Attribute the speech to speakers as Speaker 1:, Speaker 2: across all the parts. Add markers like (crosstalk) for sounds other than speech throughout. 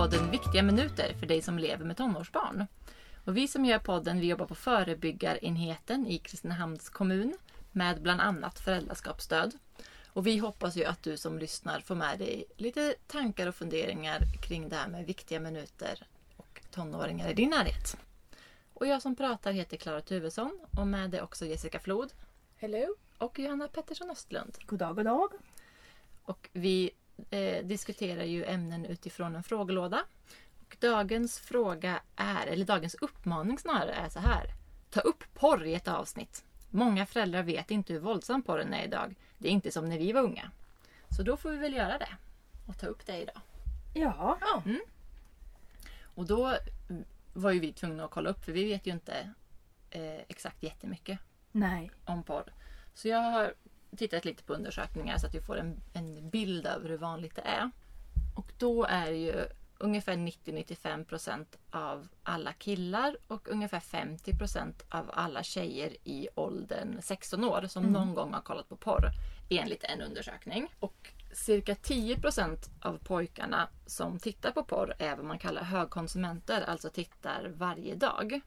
Speaker 1: podden Viktiga minuter för dig som lever med tonårsbarn. Och vi som gör podden vi jobbar på förebyggarenheten i Kristinehamns kommun med bland annat föräldraskapsstöd. Och vi hoppas ju att du som lyssnar får med dig lite tankar och funderingar kring det här med viktiga minuter och tonåringar i din närhet. Och jag som pratar heter Klara Tuvesson och med det också Jessica Flod
Speaker 2: Hello!
Speaker 1: och Johanna Pettersson Östlund.
Speaker 3: God dag, god dag.
Speaker 1: Och vi eh, diskuterar ju ämnen utifrån en frågelåda. Och dagens fråga är, eller dagens uppmaning snarare, är så här. Ta upp porr i ett avsnitt. Många föräldrar vet inte hur våldsam porren är idag. Det är inte som när vi var unga. Så då får vi väl göra det. Och ta upp det idag.
Speaker 3: Ja,
Speaker 2: Ja,
Speaker 1: Och då var ju vi tvungna att kolla upp för vi vet ju inte eh, exakt jättemycket
Speaker 3: nej.
Speaker 1: om porr. Så jag har tittat lite på undersökningar så att vi får en, en bild över hur vanligt det är. Och då är ju ungefär 90-95% av alla killar och ungefär 50% av alla tjejer i åldern 16 år som någon gång har kollat på porr enligt en undersökning. Och cirka 10% av pojkarna som tittar på porr är vad man kallar högkonsumenter, alltså tittar varje dag.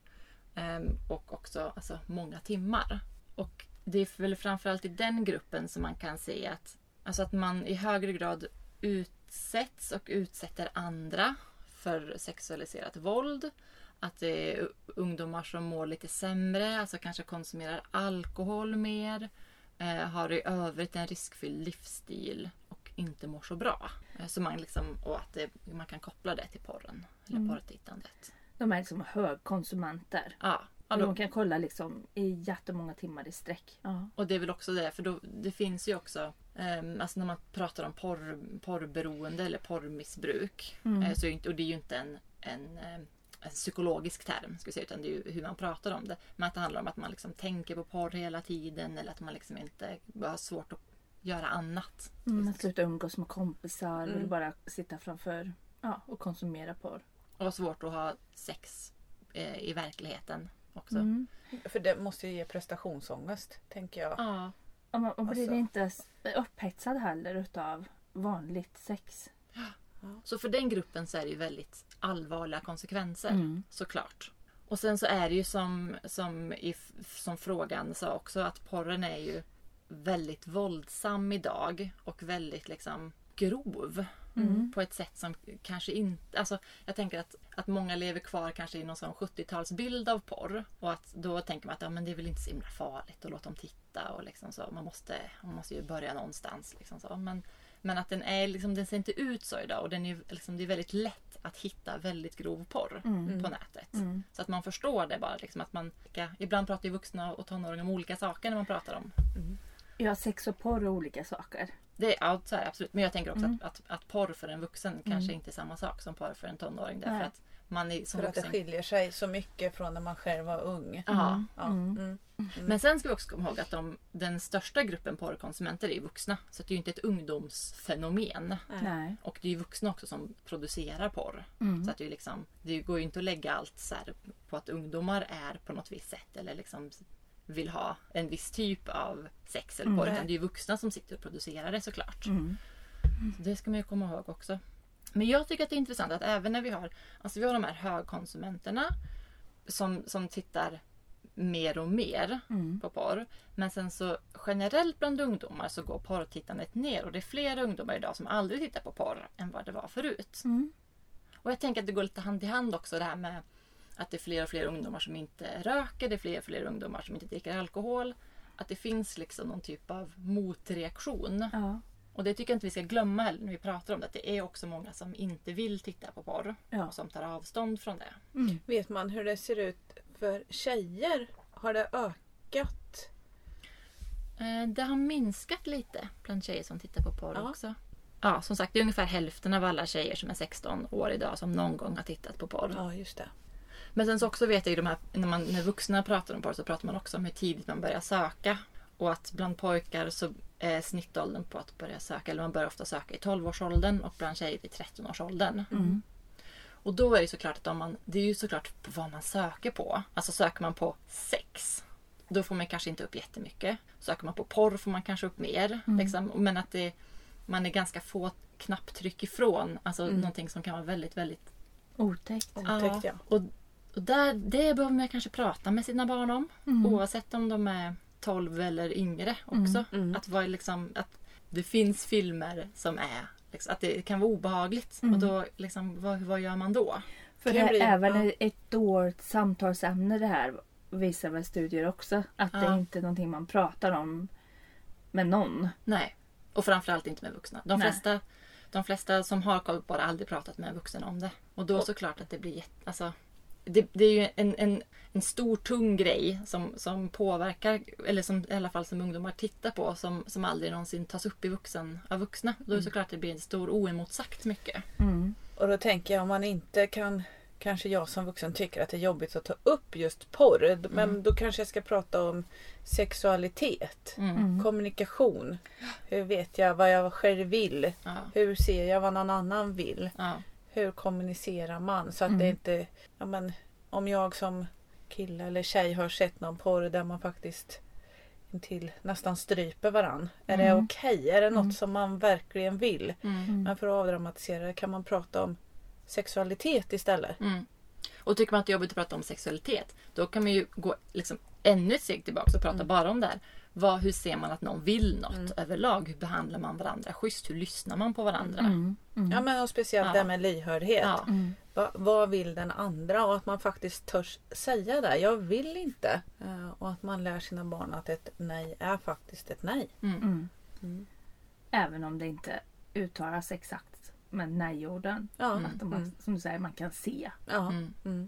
Speaker 1: Ehm, och också alltså, många timmar. Och det är väl framförallt i den gruppen som man kan se att, alltså att man i högre grad utsätts och utsätter andra för sexualiserat våld. Att det är ungdomar som mår lite sämre, alltså kanske konsumerar alkohol mer. Eh, har i övrigt en riskfylld livsstil och inte mår så bra. Eh, så man liksom, och att det, man kan koppla det till porren, eller porrtittandet.
Speaker 3: De är liksom högkonsumenter.
Speaker 1: Ja, ja
Speaker 3: Och de kan kolla liksom i jättemånga timmar i sträck. Ja.
Speaker 1: Och det är väl också det, för då, det finns ju också ehm, Alltså när man pratar om porr, porrberoende eller porrmissbruk. eh, så inte, och det är ju inte en, en, eh, en psykologisk term ska vi säga, utan det är ju hur man pratar om det. Men att det handlar om att man liksom tänker på porr hela tiden eller att man liksom inte har svårt att göra annat.
Speaker 3: Mm, att sluta umgås med kompisar eller bara sitta framför ja, och konsumera porr.
Speaker 1: Och svårt att ha sex eh, i verkligheten också.
Speaker 3: Mm.
Speaker 2: för det måste ju ge prestationsångest, tänker jag.
Speaker 1: Ja,
Speaker 3: Och man och blir
Speaker 2: Alltså.
Speaker 3: inte upphetsad heller utav vanligt sex.
Speaker 1: Så för den gruppen så är det ju väldigt allvarliga konsekvenser
Speaker 3: Mm.
Speaker 1: såklart. Och sen så är det ju som, som, i, som frågan sa också att porren är ju väldigt våldsam idag och väldigt liksom grov. På ett sätt som kanske inte... Alltså, jag tänker att, att många lever kvar kanske i någon sån 70-talsbild av porr. Och att då tänker man att ja, men det är väl inte så himla farligt att låta dem titta. Och liksom så. Man, måste, man måste ju börja någonstans. Liksom så. Men, men att den, är, liksom, den ser inte ut så idag. Och den är, liksom, det är väldigt lätt att hitta väldigt grov porr på nätet. Så att man förstår det bara. Liksom, att man, ibland pratar ju vuxna och tonåringar om olika saker när man pratar om
Speaker 3: Ja, sex och porr är olika saker.
Speaker 1: Det är, ja, så är det absolut. Men jag tänker också att, att, att porr för en vuxen kanske inte är samma sak som porr för en tonåring. Därför
Speaker 3: Nej.
Speaker 1: att man är som
Speaker 2: För att det
Speaker 1: vuxen...
Speaker 2: skiljer sig så mycket från när man själv var ung.
Speaker 1: Ja.
Speaker 2: Ja. Mm.
Speaker 1: Men sen ska vi också komma ihåg att de, den största gruppen porrkonsumenter är vuxna. Så det är ju inte ett ungdomsfenomen.
Speaker 3: Nej.
Speaker 1: Och det är ju vuxna också som producerar porr. Så att det, är liksom, det går ju inte att lägga allt så här på att ungdomar är på något visst sätt. Eller liksom vill ha en viss typ av sex eller porr. Utan det är vuxna som sitter och producerar det såklart. Så det ska man ju komma ihåg också. Men jag tycker att det är intressant att även när vi har, alltså vi har de här högkonsumenterna som, som tittar mer och mer på porr. Men sen så generellt bland ungdomar så går porrtittandet ner och det är fler ungdomar idag som aldrig tittar på porr än vad det var förut. Och jag tänker att det går lite hand i hand också det här med att det är fler och fler ungdomar som inte röker, det är fler och fler ungdomar som inte dricker alkohol. Att det finns liksom någon typ av motreaktion.
Speaker 3: Ja.
Speaker 1: Och det tycker jag inte vi ska glömma heller när vi pratar om det. Att det är också många som inte vill titta på porr.
Speaker 3: Ja.
Speaker 1: Och som tar avstånd från det.
Speaker 2: Vet man hur det ser ut för tjejer? Har det ökat?
Speaker 1: Eh, Det har minskat lite bland tjejer som tittar på porr
Speaker 2: Ja.
Speaker 1: också. Ja, som sagt, det är ungefär hälften av alla tjejer som är 16 år idag som någon gång har tittat på porr.
Speaker 2: Ja, just det.
Speaker 1: Men sen så också vet jag ju de här, när, man, när vuxna pratar om porr så pratar man också om hur tidigt man börjar söka. Och att bland pojkar så är snittåldern på att börja söka, eller man börjar ofta söka i 12-årsåldern och bland tjejer i 13-årsåldern. Och då är det såklart att om man, det är ju såklart vad man söker på. Alltså söker man på sex, då får man kanske inte upp jättemycket. Söker man på porr får man kanske upp mer. Liksom. Men att det, man är ganska få knapptryck ifrån. Alltså
Speaker 2: Mm.
Speaker 1: någonting som kan vara väldigt, väldigt...
Speaker 3: Otäckt.
Speaker 2: Otäckt, ja.
Speaker 1: Och, och där, det behöver man kanske prata med sina barn om.
Speaker 3: Mm.
Speaker 1: Oavsett om de är 12 eller yngre också.
Speaker 2: Mm.
Speaker 1: Att, vara liksom, att det finns filmer som är... Liksom, att det kan vara obehagligt.
Speaker 3: Mm.
Speaker 1: Och då, liksom, vad, vad gör man då?
Speaker 3: För
Speaker 2: Det
Speaker 3: det är väl
Speaker 2: ja.
Speaker 3: ett dåligt samtalsämne det här visar väl studier också. Att det
Speaker 1: Ja.
Speaker 3: är inte är någonting man pratar om med någon.
Speaker 1: Nej. Och framförallt inte med vuxna. De
Speaker 3: Nej.
Speaker 1: flesta, de flesta som har koll på det har aldrig pratat med en vuxen om det. Och då såklart att det blir jätte... Alltså, det, det är ju en, en, en stor tung grej som, som påverkar, eller som i alla fall som ungdomar tittar på som, som aldrig någonsin tas upp i vuxen, av vuxna. Då är det såklart att det blir en stor oemotsagt mycket.
Speaker 3: Mm.
Speaker 2: Och då tänker jag om man inte kan Kanske jag som vuxen tycker att det är jobbigt att ta upp just porr. Men då kanske jag ska prata om sexualitet.
Speaker 1: Mm.
Speaker 3: Mm.
Speaker 2: Kommunikation. Hur vet jag vad jag själv vill?
Speaker 1: Ja,
Speaker 2: Hur ser jag vad någon annan vill?
Speaker 1: ja,
Speaker 2: Hur kommunicerar man? Så att
Speaker 3: Mm.
Speaker 2: det inte... Ja, men, om jag som kille eller tjej har sett någon porr där man faktiskt till nästan stryper varann. Är det
Speaker 3: Mm.
Speaker 2: okej? Är det något
Speaker 3: Mm.
Speaker 2: som man verkligen vill?
Speaker 1: mm,
Speaker 2: Men för att avdramatisera det kan man prata om sexualitet istället.
Speaker 1: mm. Och tycker man att det är jobbigt att prata om sexualitet, då kan man ju gå liksom ännu ett steg tillbaka och prata
Speaker 2: Mm.
Speaker 1: bara om det här. Vad, hur ser man att någon vill något
Speaker 2: Mm.
Speaker 1: överlag? Hur behandlar man varandra schysst? Hur lyssnar man på varandra?
Speaker 3: Mm. Mm.
Speaker 2: Ja men och speciellt
Speaker 1: Ja.
Speaker 2: det här med lyhördhet.
Speaker 1: Ja.
Speaker 3: Mm.
Speaker 2: Va, vad vill den andra? Och att man faktiskt törs säga det. Jag vill inte. Eh, Och att man lär sina barn att ett nej är faktiskt ett nej.
Speaker 1: Mm.
Speaker 3: Mm.
Speaker 2: Mm.
Speaker 3: Även om det inte uttalas exakt med nej-orden.
Speaker 2: Ja. Mm.
Speaker 3: Som du säger, man kan se.
Speaker 2: Ja.
Speaker 1: Mm.
Speaker 2: Mm.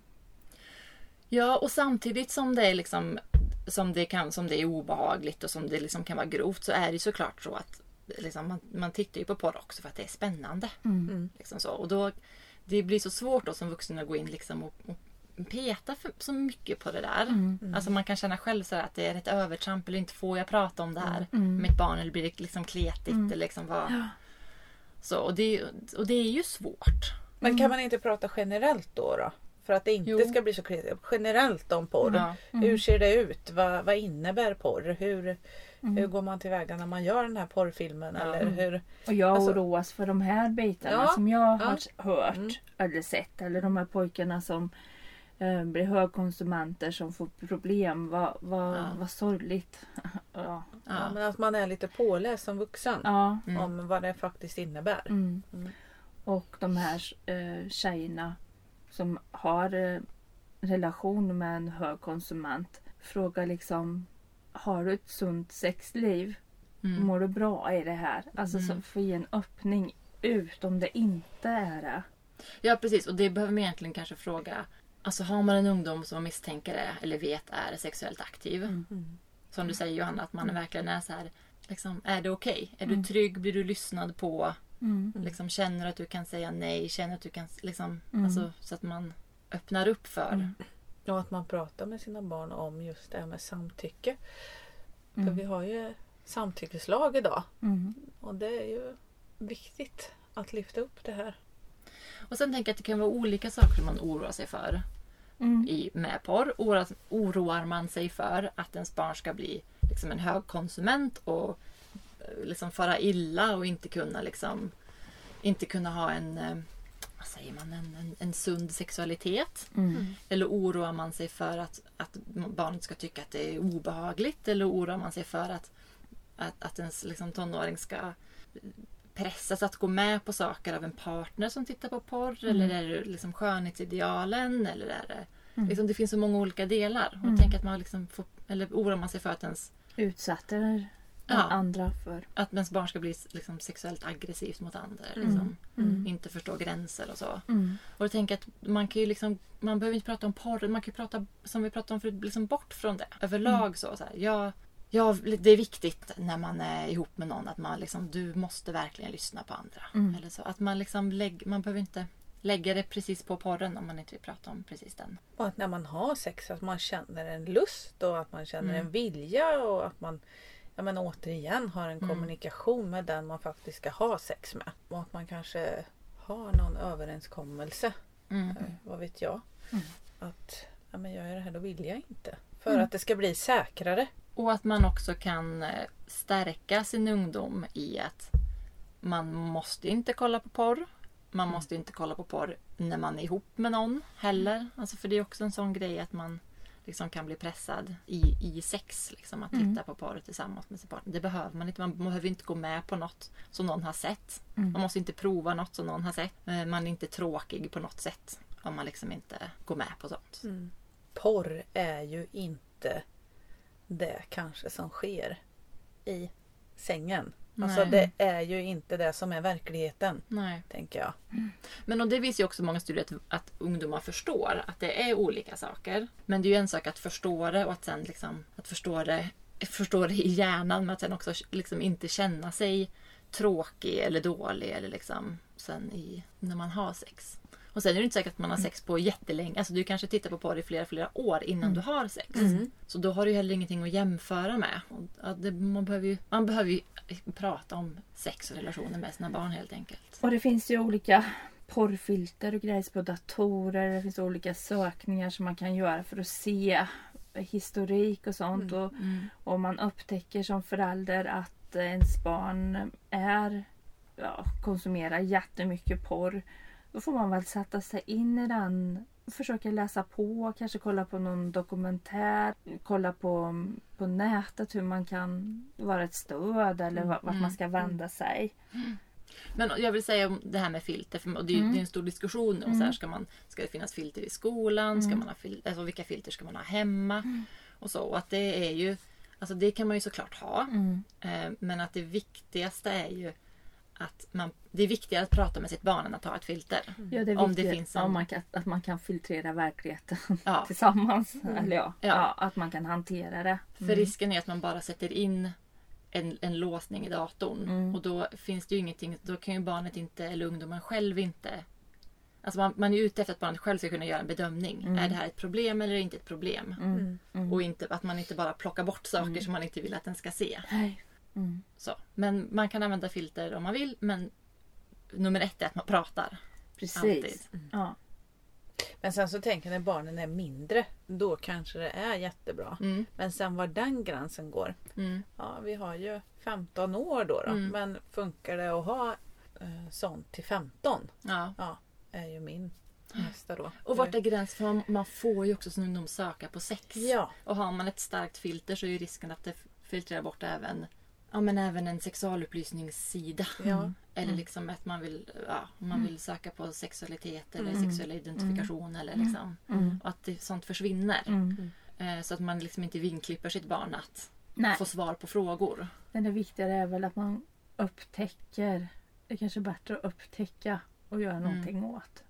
Speaker 1: Ja, och samtidigt som det är liksom som det, kan, som det är obehagligt och som det liksom kan vara grovt så är det såklart så att liksom, man, man tittar ju på porr också för att det är spännande.
Speaker 3: Mm.
Speaker 2: Mm.
Speaker 1: Liksom så. Och då, det blir så svårt då som vuxen att gå in liksom och, och peta för, så mycket på det där.
Speaker 3: Mm.
Speaker 1: Alltså man kan känna själv så här att det är ett övertramp eller inte får jag prata om det här
Speaker 3: Mm.
Speaker 1: med mitt barn eller blir det liksom kletigt
Speaker 3: Mm.
Speaker 1: eller liksom vad.
Speaker 3: Ja.
Speaker 1: Så, och, det, och det är ju svårt.
Speaker 2: Men kan man inte prata generellt då? då? För att det inte
Speaker 1: Jo.
Speaker 2: ska bli så kreativt. Generellt om porr.
Speaker 1: Ja.
Speaker 3: Mm.
Speaker 2: Hur ser det ut? Vad, vad innebär porr? Hur,
Speaker 3: Mm.
Speaker 2: hur går man tillväga när man gör den här porrfilmen?
Speaker 1: Ja.
Speaker 2: Eller hur?
Speaker 3: Och jag
Speaker 2: Alltså-
Speaker 3: oroas för de här bitarna
Speaker 2: Ja,
Speaker 3: som jag
Speaker 2: ja.
Speaker 3: har hört
Speaker 2: Mm.
Speaker 3: eller sett. Eller de här pojkarna som eh, blir högkonsumenter som får problem. Vad, vad, vad sorgligt. (laughs) ja.
Speaker 2: Men att man är lite påläst som vuxen.
Speaker 3: ja.
Speaker 1: Mm.
Speaker 2: Om vad det faktiskt innebär.
Speaker 3: Mm.
Speaker 2: Mm.
Speaker 3: Och de här eh, tjejerna som har eh, relation med en hög konsument frågar liksom Har du ett sunt sexliv?
Speaker 1: Mm.
Speaker 3: Mår du bra i det här? Alltså
Speaker 1: Mm.
Speaker 3: så få ge en öppning ut om det inte är det.
Speaker 1: Ja precis och det behöver man egentligen kanske fråga. Alltså har man en ungdom som misstänker är eller vet är sexuellt aktiv.
Speaker 2: Mm.
Speaker 1: Som du säger Johanna, att man verkligen är så här. Liksom, är det okej? Är
Speaker 3: Mm.
Speaker 1: du trygg? Blir du lyssnad på?
Speaker 3: Mm.
Speaker 1: Liksom, känner att du kan säga nej? Känner att du kan liksom,
Speaker 3: Mm.
Speaker 1: alltså, så att man öppnar upp för.
Speaker 3: Mm.
Speaker 2: Och att man pratar med sina barn om just det här med samtycke. För
Speaker 3: Mm.
Speaker 2: vi har ju samtyckeslag idag.
Speaker 3: Mm.
Speaker 2: Och det är ju viktigt att lyfta upp det här.
Speaker 1: Och sen tänker jag att det kan vara olika saker man oroar sig för
Speaker 3: Mm.
Speaker 1: i, med porr. Oroar, oroar man sig för att ens barn ska bli liksom en hög konsument och liksom fara illa och inte kunna liksom inte kunna ha en eh, vad säger man, en, en, en sund sexualitet.
Speaker 3: Mm.
Speaker 1: Eller oroar man sig för att, att barnet ska tycka att det är obehagligt? Eller oroar man sig för att, att, att ens liksom, tonåring ska pressas att gå med på saker av en partner som tittar på porr?
Speaker 3: Mm.
Speaker 1: Eller är det liksom skönhetsidealen? Eller är det,
Speaker 3: Mm.
Speaker 1: liksom, det finns så många olika delar. Och
Speaker 3: Mm.
Speaker 1: tänker att man liksom får, eller oroar man sig för att ens,
Speaker 3: Utsätter
Speaker 1: Ja.
Speaker 3: andra för.
Speaker 1: att ens barn ska bli liksom, sexuellt aggressivt mot andra?
Speaker 2: Mm.
Speaker 1: Liksom,
Speaker 3: Mm.
Speaker 1: Inte förstå gränser och så.
Speaker 3: Mm.
Speaker 1: Och jag tänker att man kan ju liksom, man behöver inte prata om porr, man kan ju prata som vi pratade om förut, liksom bort från det. Överlag så. så här, ja, ja, det är viktigt när man är ihop med någon att man liksom, du måste verkligen lyssna på andra.
Speaker 3: Mm.
Speaker 1: Eller så. Att man liksom, lägg, man behöver inte lägga det precis på porren om man inte vill prata om precis den.
Speaker 2: Och att när man har sex att man känner en lust och att man känner
Speaker 1: Mm.
Speaker 2: en vilja och att man ja, men återigen har en
Speaker 1: Mm.
Speaker 2: kommunikation med den man faktiskt ska ha sex med. Och att man kanske har någon överenskommelse,
Speaker 1: Mm.
Speaker 2: eh, vad vet jag.
Speaker 3: Mm.
Speaker 2: Att ja, men gör jag det här då vill jag inte. För
Speaker 3: Mm.
Speaker 2: att det ska bli säkrare.
Speaker 1: Och att man också kan eh, stärka sin ungdom i att man måste inte kolla på porr. Man måste inte kolla på porr när man är ihop med någon heller. Alltså för det är också en sån grej att man liksom kan bli pressad i, i sex. Liksom, att titta på porr tillsammans med sin partner. Det behöver man inte. Man behöver inte gå med på något som någon har sett. Man måste inte prova något som någon har sett. Eh, Man är inte tråkig på något sätt om man liksom inte går med på sånt.
Speaker 2: Porr är ju inte det kanske som sker i sängen. Alltså
Speaker 1: Nej.
Speaker 2: det är ju inte det som är verkligheten.
Speaker 1: Nej.
Speaker 2: Tänker jag.
Speaker 1: Men och det visar ju också många studier att, att ungdomar förstår att det är olika saker. Men det är ju en sak att förstå det och att sen liksom att förstå det, förstå det i hjärnan men att sen också liksom inte känna sig tråkig eller dålig eller liksom sen i, när man har sex. Och sen är det inte säkert att man har sex på jättelänge. Alltså du kanske tittar på porr i flera, flera år innan du har sex. Så då har du heller ingenting att jämföra med. Och det, man, behöver ju, man behöver ju prata om sex och relationer med sina barn helt enkelt.
Speaker 3: Och det finns ju olika porrfilter och grejs på datorer. Det finns olika sökningar som man kan göra för att se historik och sånt. Och om man upptäcker som förälder att ens barn är ja, konsumerar jättemycket porr. Då får man väl sätta sig in i den. Försöka läsa på, kanske kolla på någon dokumentär. Kolla på, på nätet hur man kan vara ett stöd eller vart vart man ska vända sig.
Speaker 1: Men jag vill säga om det här med filter. För det, är, ju- det är en stor diskussion om så här, ska, man, ska det finnas filter i skolan? Ska man ha fil, alltså, vilka filter ska man ha hemma? Och så. Och att det är ju... Alltså det kan man ju såklart ha. Eh, men att det viktigaste är ju att man... Det är viktigare att prata med sitt barn än att ha ett filter.
Speaker 3: Ja, det är
Speaker 1: Om det finns en-
Speaker 3: om man kan, att man kan filtrera verkligheten
Speaker 1: Ja. (laughs)
Speaker 3: tillsammans. Eller ja,
Speaker 1: Ja.
Speaker 3: ja. att man kan hantera det.
Speaker 1: För risken är att man bara sätter in en, en låsning i datorn. Och då finns det ju ingenting, då kan ju barnet inte, eller ungdomen själv inte Alltså man, man är ute efter att barnet själv ska kunna göra en bedömning. Är det här ett problem eller inte ett problem? Och inte, att man inte bara plockar bort saker som man inte vill att den ska se.
Speaker 3: Nej. Mm.
Speaker 1: Så. Men man kan använda filter om man vill. Men nummer ett är att man pratar.
Speaker 3: Precis.
Speaker 1: Alltid.
Speaker 3: Ja.
Speaker 2: Men sen så tänker jag när barnen är mindre. Då kanske det är jättebra.
Speaker 1: Mm.
Speaker 2: Men sen var den gränsen går.
Speaker 1: Mm.
Speaker 2: Ja, vi har ju 15 år då. då.
Speaker 1: Mm.
Speaker 2: Men funkar det att ha eh, sånt till 15?
Speaker 1: Ja.
Speaker 2: Ja, är ju min nästa då.
Speaker 1: Och vart är gränsen? För man, man får ju också som ungdom söka på sex.
Speaker 2: Ja.
Speaker 1: Och har man ett starkt filter så är ju risken att det filtrerar bort även, ja, men även en sexualupplysningssida.
Speaker 2: Ja.
Speaker 1: Eller liksom att man vill, ja, man vill söka på sexualitet eller sexuell identifikation. Eller liksom, Och att det, sånt försvinner.
Speaker 3: Mm.
Speaker 1: Eh, Så att man liksom inte vinklipper sitt barn att
Speaker 3: Nej,
Speaker 1: få svar på frågor.
Speaker 3: men det viktigare är väl att man upptäcker. Det är kanske bättre att upptäcka och göra någonting åt.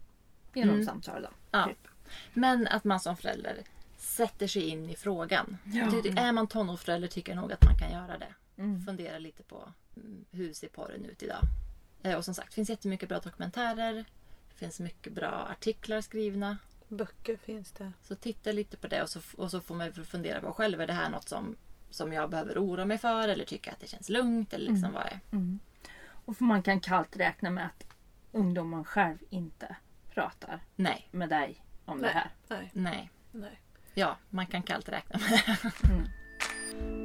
Speaker 3: Genom
Speaker 1: Mm.
Speaker 3: samtal då.
Speaker 1: Ja.
Speaker 3: Typ.
Speaker 1: Men att man som förälder sätter sig in i frågan.
Speaker 3: Ja.
Speaker 1: Är man tonårsförälder tycker jag nog att man kan göra det.
Speaker 3: Mm.
Speaker 1: Fundera lite på mm, hur ser porren ut idag. Eh, Och som sagt, det finns jättemycket bra dokumentärer. Det finns mycket bra artiklar skrivna.
Speaker 2: Böcker finns det.
Speaker 1: Så titta lite på det och så, och så får man fundera på själv. Är det här något som, som jag behöver oroa mig för? Eller tycker jag att det känns lugnt? Eller liksom vad är...
Speaker 3: Och för man kan kallt räkna med att ungdomen själv inte pratar
Speaker 1: Nej,
Speaker 3: med dig om det här.
Speaker 2: Nej.
Speaker 1: nej.
Speaker 2: Nej.
Speaker 1: Ja, man kan kallt räkna med det. (laughs)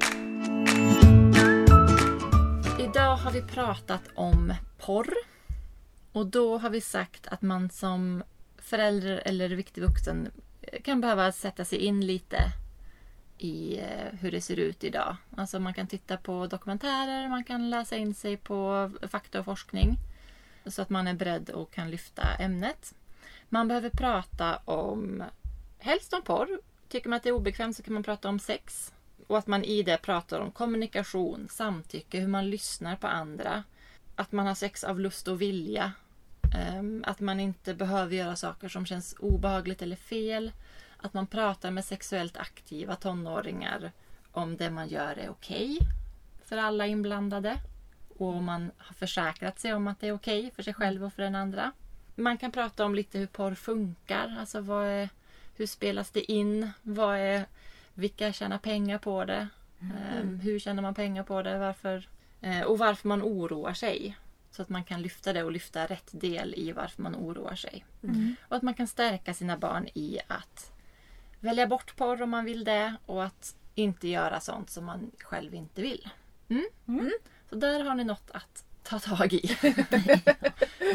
Speaker 1: Idag har vi pratat om porr. Och då har vi sagt att man som förälder eller viktig vuxen kan behöva sätta sig in lite i eh, hur det ser ut idag. Alltså man kan titta på dokumentärer, man kan läsa in sig på fakta och forskning. Så att man är beredd och kan lyfta ämnet. Man behöver prata om, helst om porr. Tycker man att det är obekvämt så kan man prata om sex. Och att man i det pratar om kommunikation, samtycke, hur man lyssnar på andra. Att man har sex av lust och vilja. Ehm, att man inte behöver göra saker som känns obehagligt eller fel. Att man pratar med sexuellt aktiva tonåringar om det man gör är okej för alla inblandade. Och om man har försäkrat sig om att det är okej för sig själv och för den andra. Man kan prata om lite hur porr funkar. Alltså vad är, hur spelas det in? Vad är, vilka tjänar pengar på det? Ehm, hur tjänar man pengar på det? Varför? Eh, och varför man oroar sig. Så att man kan lyfta det och lyfta rätt del i varför man oroar sig. Och att man kan stärka sina barn i att välja bort porr om man vill det och att inte göra sånt som man själv inte vill. Mm? Så där har ni något att ta tag i. (laughs)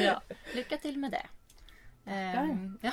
Speaker 1: ja, lycka till med det. Ehm, ja.